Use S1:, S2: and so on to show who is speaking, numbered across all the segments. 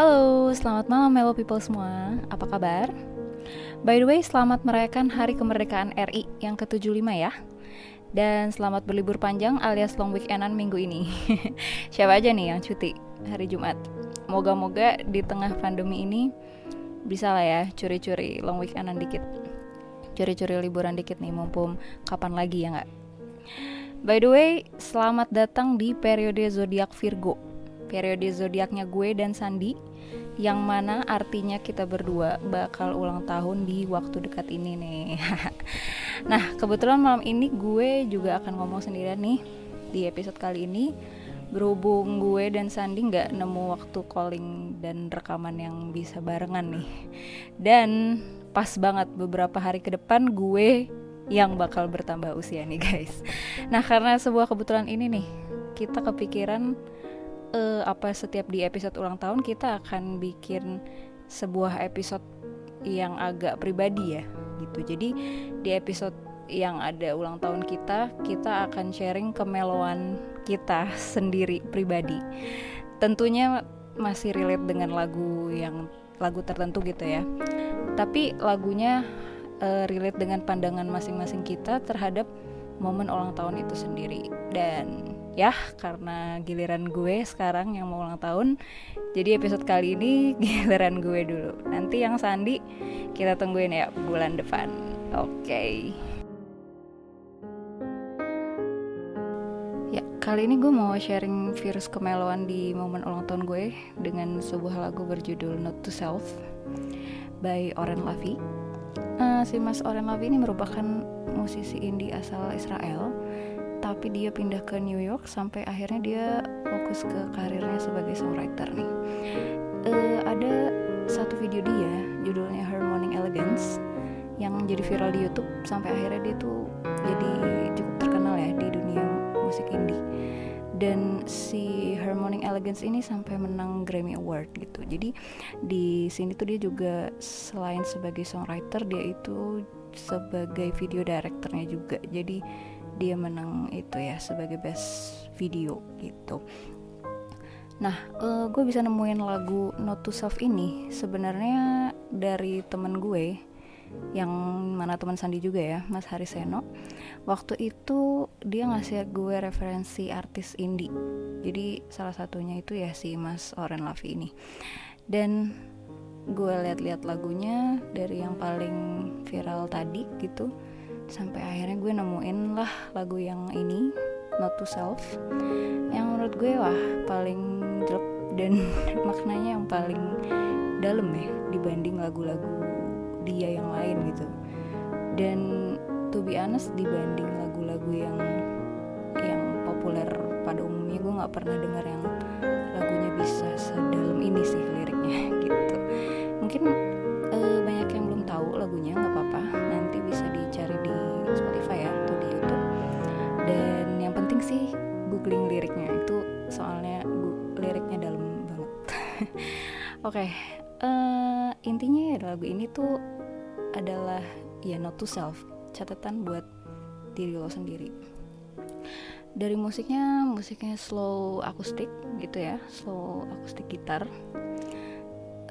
S1: Halo, selamat malam Melo People semua. Apa kabar? By the way, selamat merayakan Hari Kemerdekaan RI yang ke-75 ya. Dan selamat berlibur panjang alias long weekendan minggu ini. Siapa aja nih yang cuti hari Jumat? Moga-moga di tengah pandemi ini bisa lah ya curi-curi long weekendan dikit. Curi-curi liburan dikit nih mumpung kapan lagi ya nggak? By the way, selamat datang di periode zodiak Virgo periode zodiaknya gue dan Sandi yang mana artinya kita berdua bakal ulang tahun di waktu dekat ini nih. nah, kebetulan malam ini gue juga akan ngomong sendirian nih di episode kali ini. Berhubung gue dan Sandi nggak nemu waktu calling dan rekaman yang bisa barengan nih. Dan pas banget beberapa hari ke depan gue yang bakal bertambah usia nih guys. Nah, karena sebuah kebetulan ini nih, kita kepikiran uh, apa setiap di episode ulang tahun kita akan bikin sebuah episode yang agak pribadi ya gitu. Jadi di episode yang ada ulang tahun kita, kita akan sharing kemeloan kita sendiri pribadi. Tentunya masih relate dengan lagu yang lagu tertentu gitu ya. Tapi lagunya uh, relate dengan pandangan masing-masing kita terhadap momen ulang tahun itu sendiri dan ya karena giliran gue sekarang yang mau ulang tahun jadi episode kali ini giliran gue dulu. Nanti yang Sandi kita tungguin ya bulan depan. Oke. Okay. ya kali ini gue mau sharing virus kemeloan di momen ulang tahun gue dengan sebuah lagu berjudul Not to Self by Oren Lavi. Uh, si Mas Oren Lavi ini merupakan musisi indie asal Israel tapi dia pindah ke New York sampai akhirnya dia fokus ke karirnya sebagai songwriter nih. Uh, ada satu video dia judulnya Her Morning Elegance yang jadi viral di YouTube sampai akhirnya dia tuh jadi cukup terkenal ya di dunia musik indie. Dan si Her Morning Elegance ini sampai menang Grammy Award gitu. Jadi di sini tuh dia juga selain sebagai songwriter dia itu sebagai video directornya juga. Jadi dia menang itu ya sebagai best video gitu Nah, uh, gue bisa nemuin lagu Not to Self ini sebenarnya dari temen gue yang mana teman Sandi juga ya, Mas Hariseno. Waktu itu dia ngasih gue referensi artis indie. Jadi salah satunya itu ya si Mas Oren Lavi ini. Dan gue lihat-lihat lagunya dari yang paling viral tadi gitu sampai akhirnya gue nemuin lah lagu yang ini Not to Self yang menurut gue wah paling jelek dan maknanya yang paling dalam ya dibanding lagu-lagu dia yang lain gitu. Dan to be honest dibanding lagu-lagu yang yang populer pada umumnya gue nggak pernah dengar yang lagunya bisa sedalam ini sih liriknya gitu. Mungkin uh, banyak yang belum tahu lagunya nggak apa-apa okay, uh, eh, intinya ya lagu ini tuh adalah ya not to self catatan buat diri lo sendiri. Dari musiknya musiknya slow akustik gitu ya slow akustik gitar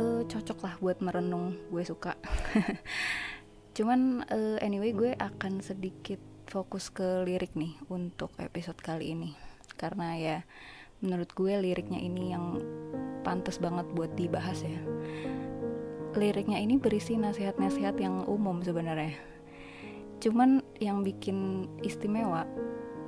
S1: uh, cocok lah buat merenung gue suka. Cuman uh, anyway gue akan sedikit fokus ke lirik nih untuk episode kali ini. Karena ya menurut gue liriknya ini yang pantas banget buat dibahas ya. Liriknya ini berisi nasihat-nasihat yang umum sebenarnya. Cuman yang bikin istimewa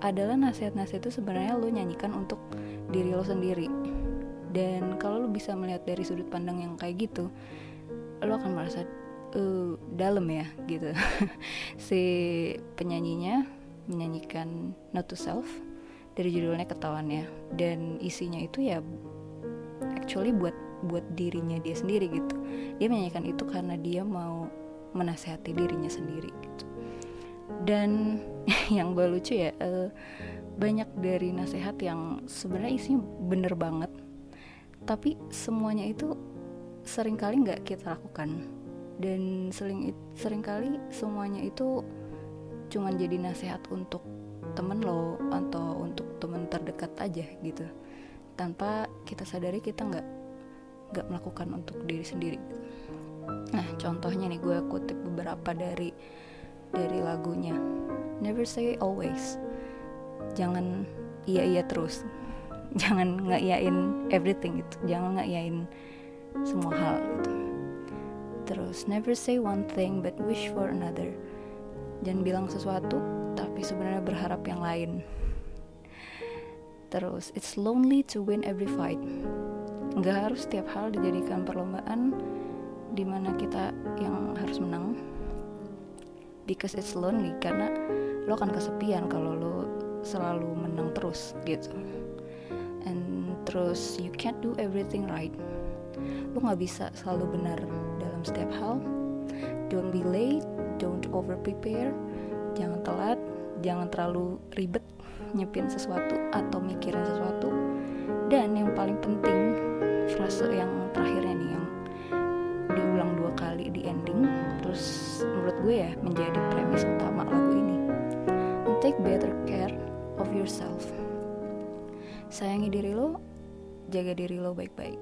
S1: adalah nasihat-nasihat itu sebenarnya lo nyanyikan untuk diri lo sendiri. Dan kalau lo bisa melihat dari sudut pandang yang kayak gitu lo akan merasa uh, dalam ya gitu. Si penyanyinya menyanyikan Not to Self dari judulnya ketahuan ya. Dan isinya itu ya actually buat buat dirinya dia sendiri gitu. Dia menyanyikan itu karena dia mau menasehati dirinya sendiri gitu. Dan yang gue lucu ya uh, banyak dari nasihat yang sebenarnya isinya bener banget. Tapi semuanya itu sering kali nggak kita lakukan. Dan sering sering kali semuanya itu cuma jadi nasihat untuk temen lo atau untuk temen terdekat aja gitu. Tanpa kita sadari kita nggak gak melakukan untuk diri sendiri. Nah contohnya nih gue kutip beberapa dari dari lagunya. Never say always. Jangan iya iya terus. Jangan ngeiyain everything gitu. Jangan ngeiyain semua hal gitu. Terus never say one thing but wish for another. Jangan bilang sesuatu sebenarnya berharap yang lain. Terus it's lonely to win every fight. Nggak harus setiap hal dijadikan perlombaan di mana kita yang harus menang. Because it's lonely karena lo akan kesepian kalau lo selalu menang terus gitu. And terus you can't do everything right. Lo nggak bisa selalu benar dalam setiap hal. Don't be late don't over prepare jangan telat jangan terlalu ribet nyepin sesuatu atau mikirin sesuatu. Dan yang paling penting frase yang terakhirnya nih yang diulang dua kali di ending terus menurut gue ya menjadi premis utama lagu ini. Take better care of yourself. Sayangi diri lo jaga diri lo baik-baik.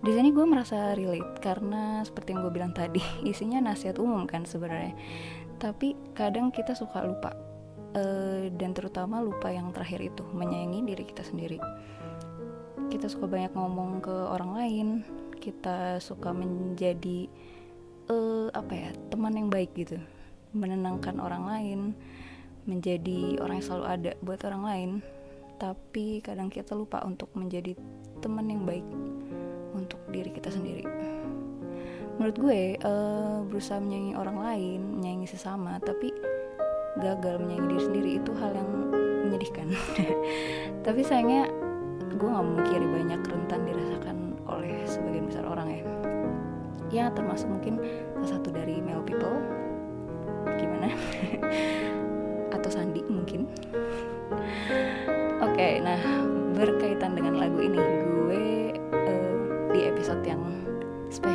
S1: Di sini gue merasa relate karena seperti yang gue bilang tadi isinya nasihat umum kan sebenarnya tapi kadang kita suka lupa uh, dan terutama lupa yang terakhir itu menyayangi diri kita sendiri. Kita suka banyak ngomong ke orang lain kita suka menjadi uh, apa ya teman yang baik gitu. Menenangkan orang lain menjadi orang yang selalu ada buat orang lain. Tapi kadang kita lupa untuk menjadi teman yang baik untuk diri kita sendiri menurut gue uh, berusaha menyayangi orang lain menyayangi sesama tapi gagal menyayangi diri sendiri itu hal yang menyedihkan. Tapi sayangnya gue nggak memungkiri banyak rentan dirasakan oleh sebagian besar orang ya. Ya termasuk mungkin salah satu dari male people. Gimana? Atau Sandi mungkin. Oke okay, nah berkaitan dengan lagu ini gue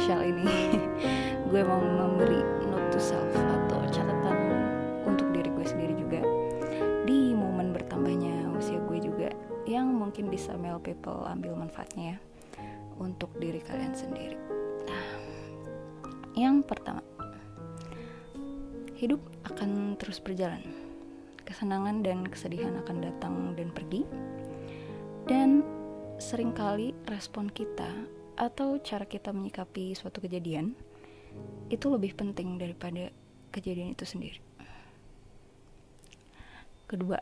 S1: spesial ini gue mau memberi note to self atau catatan yang mungkin bisa male people ambil manfaatnya ya untuk diri kalian sendiri. Nah, yang pertama, hidup akan terus berjalan. Kesenangan dan kesedihan akan datang dan pergi. Dan sering kali respon kita atau cara kita menyikapi suatu kejadian itu lebih penting daripada kejadian itu sendiri. Kedua,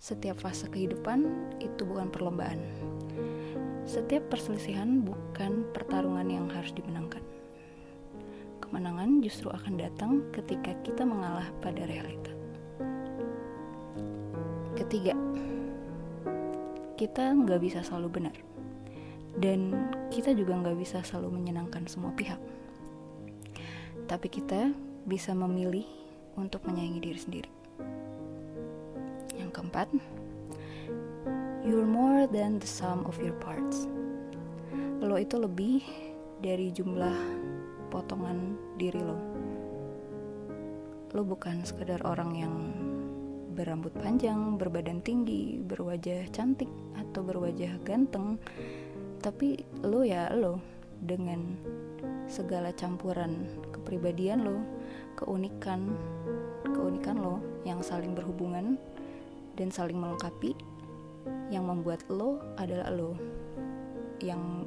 S1: setiap fase kehidupan itu bukan perlombaan. Setiap perselisihan bukan pertarungan yang harus dimenangkan. Kemenangan justru akan datang ketika kita mengalah pada realita. Ketiga, kita nggak bisa selalu benar. Dan kita juga nggak bisa selalu menyenangkan semua pihak. Tapi kita bisa memilih untuk menyayangi diri sendiri keempat, you're more than the sum of your parts. Lo itu lebih dari jumlah potongan diri lo. Lo bukan sekedar orang yang berambut panjang, berbadan tinggi, berwajah cantik, atau berwajah ganteng, tapi lo ya lo dengan segala campuran kepribadian lo, keunikan, keunikan lo yang saling berhubungan dan saling melengkapi yang membuat lo adalah lo yang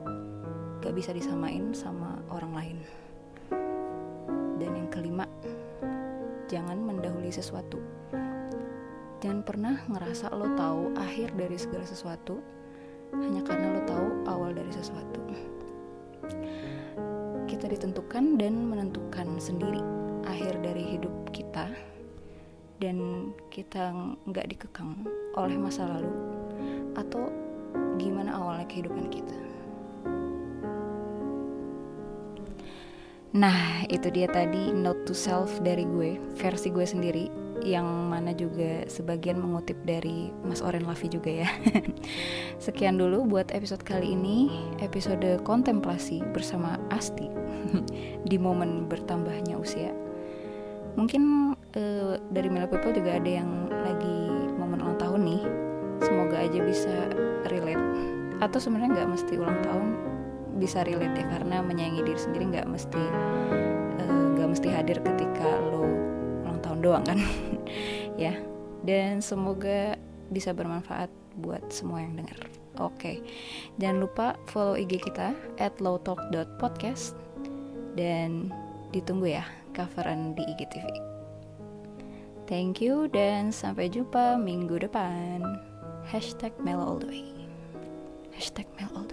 S1: gak bisa disamain sama orang lain. Dan yang kelima jangan mendahului sesuatu. Jangan pernah ngerasa lo tahu akhir dari segala sesuatu hanya karena lo tahu awal dari sesuatu kita ditentukan dan menentukan sendiri akhir dari hidup kita dan kita nggak dikekang oleh masa lalu atau gimana awalnya kehidupan kita. Nah, itu dia tadi note to self dari gue, versi gue sendiri yang mana juga sebagian mengutip dari Mas Oren Lavi juga ya. Sekian dulu buat episode kali ini, episode kontemplasi bersama Asti di momen bertambahnya usia. Mungkin uh, dari Mila People juga ada yang lagi momen ulang tahun nih semoga aja bisa relate atau sebenarnya nggak mesti ulang tahun bisa relate ya karena menyayangi diri sendiri nggak mesti eh, nggak uh, mesti hadir ketika lo doang kan. Ya dan semoga bisa bermanfaat buat semua yang dengar. Oke okay. jangan lupa follow IG kita at lowtalk.podcast dan ditunggu ya coveran di IGTV thank you dan sampai jumpa minggu depan. Hashtag Melo all the way. Hashtag Melo all the way